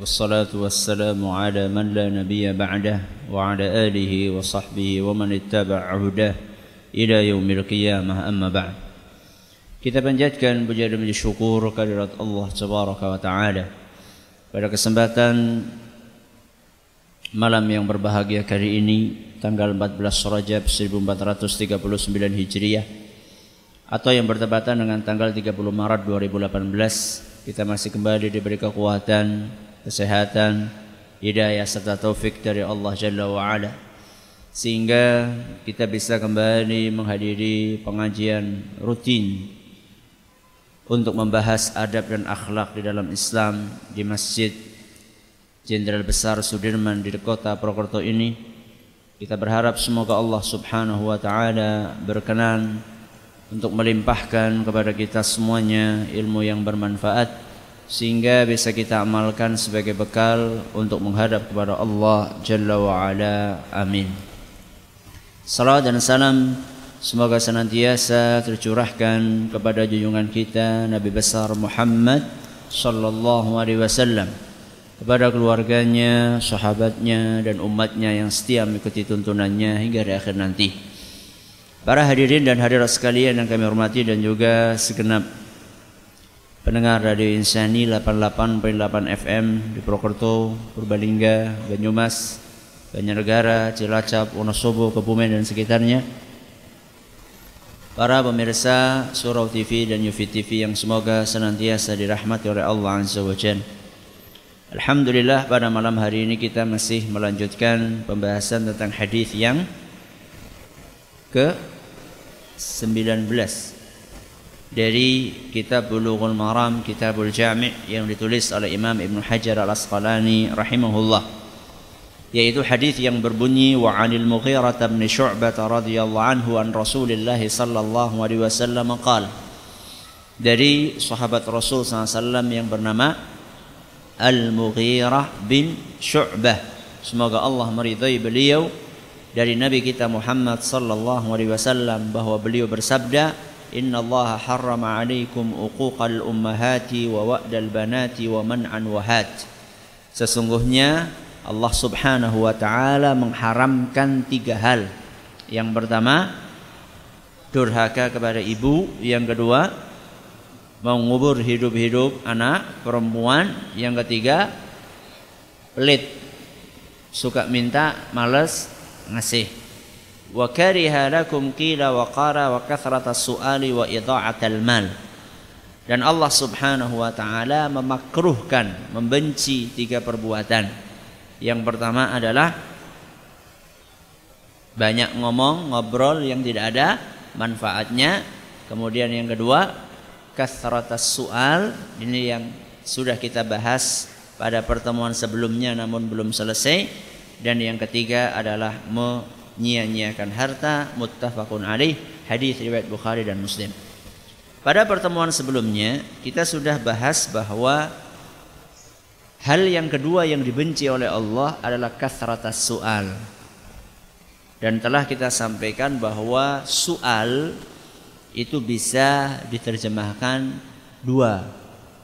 والصلاة والسلام على من لا نبي بعده وعلى آله وصحبه ومن اتبع هداه إلى يوم القيامة أما بعد Kita panjatkan puja dan syukur kehadirat Allah Tabaraka wa Taala. Pada kesempatan malam yang berbahagia kali ini tanggal 14 Rajab 1439 Hijriah atau yang bertepatan dengan tanggal 30 Maret 2018 kita masih kembali diberi kekuatan kesehatan, hidayah serta taufik dari Allah Jalla wa Ala sehingga kita bisa kembali menghadiri pengajian rutin untuk membahas adab dan akhlak di dalam Islam di Masjid Jenderal Besar Sudirman di kota Purwokerto ini. Kita berharap semoga Allah Subhanahu wa taala berkenan untuk melimpahkan kepada kita semuanya ilmu yang bermanfaat sehingga bisa kita amalkan sebagai bekal untuk menghadap kepada Allah Jalla wa Ala. Amin. Salam dan salam semoga senantiasa tercurahkan kepada junjungan kita Nabi besar Muhammad sallallahu alaihi wasallam kepada keluarganya, sahabatnya dan umatnya yang setia mengikuti tuntunannya hingga di akhir nanti. Para hadirin dan hadirat sekalian yang kami hormati dan juga segenap pendengar Radio Insani 88.8 FM di Purwokerto, Purbalingga, Banyumas, Banjarnegara, Cilacap, Wonosobo, Kebumen dan sekitarnya. Para pemirsa Surau TV dan Yufi TV yang semoga senantiasa dirahmati oleh Allah Azza wa. Alhamdulillah pada malam hari ini kita masih melanjutkan pembahasan tentang hadis yang ke 19 dari kitab Bulughul Maram, Kitabul Jami' yang ditulis oleh Imam Ibn Hajar Al-Asqalani rahimahullah. Yaitu hadis yang berbunyi wa 'anil Mughirah bin Syu'bah radhiyallahu anhu an Rasulillah sallallahu alaihi wasallam qala dari sahabat Rasul SAW yang bernama Al-Mughirah bin Syu'bah. Semoga Allah meridai beliau dari Nabi kita Muhammad sallallahu alaihi wasallam bahwa beliau bersabda, Inna Allah harrama alaikum uquqal ummahati wa wa'dal banati man'an wahat. Sesungguhnya Allah subhanahu wa ta'ala mengharamkan tiga hal. Yang pertama, durhaka kepada ibu. Yang kedua, mengubur hidup-hidup anak perempuan. Yang ketiga, pelit. Suka minta, males ngasih wa kariha lakum qila wa qara wa kathrata su'ali wa idha'atal mal. Dan Allah Subhanahu wa taala memakruhkan membenci tiga perbuatan. Yang pertama adalah banyak ngomong ngobrol yang tidak ada manfaatnya. Kemudian yang kedua kathratas su'al ini yang sudah kita bahas pada pertemuan sebelumnya namun belum selesai. Dan yang ketiga adalah menyia-nyiakan harta muttafaqun alaih hadis riwayat Bukhari dan Muslim. Pada pertemuan sebelumnya kita sudah bahas bahwa hal yang kedua yang dibenci oleh Allah adalah kasratas soal. Dan telah kita sampaikan bahwa soal itu bisa diterjemahkan dua.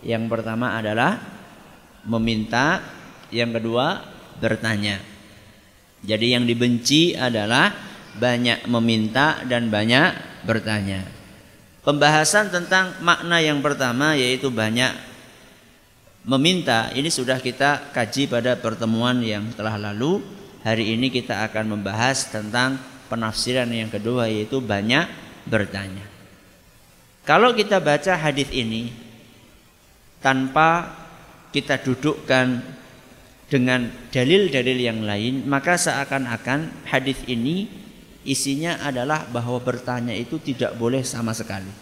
Yang pertama adalah meminta, yang kedua bertanya. Jadi yang dibenci adalah banyak meminta dan banyak bertanya. Pembahasan tentang makna yang pertama yaitu banyak meminta ini sudah kita kaji pada pertemuan yang telah lalu. Hari ini kita akan membahas tentang penafsiran yang kedua yaitu banyak bertanya. Kalau kita baca hadis ini tanpa kita dudukkan dengan dalil-dalil yang lain maka seakan-akan hadis ini isinya adalah bahwa bertanya itu tidak boleh sama sekali.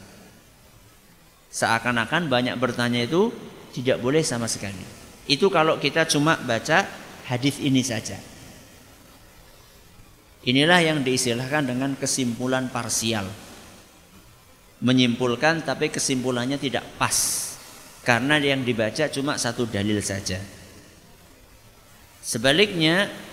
Seakan-akan banyak bertanya itu tidak boleh sama sekali. Itu kalau kita cuma baca hadis ini saja. Inilah yang diistilahkan dengan kesimpulan parsial. Menyimpulkan tapi kesimpulannya tidak pas. Karena yang dibaca cuma satu dalil saja. Sebaliknya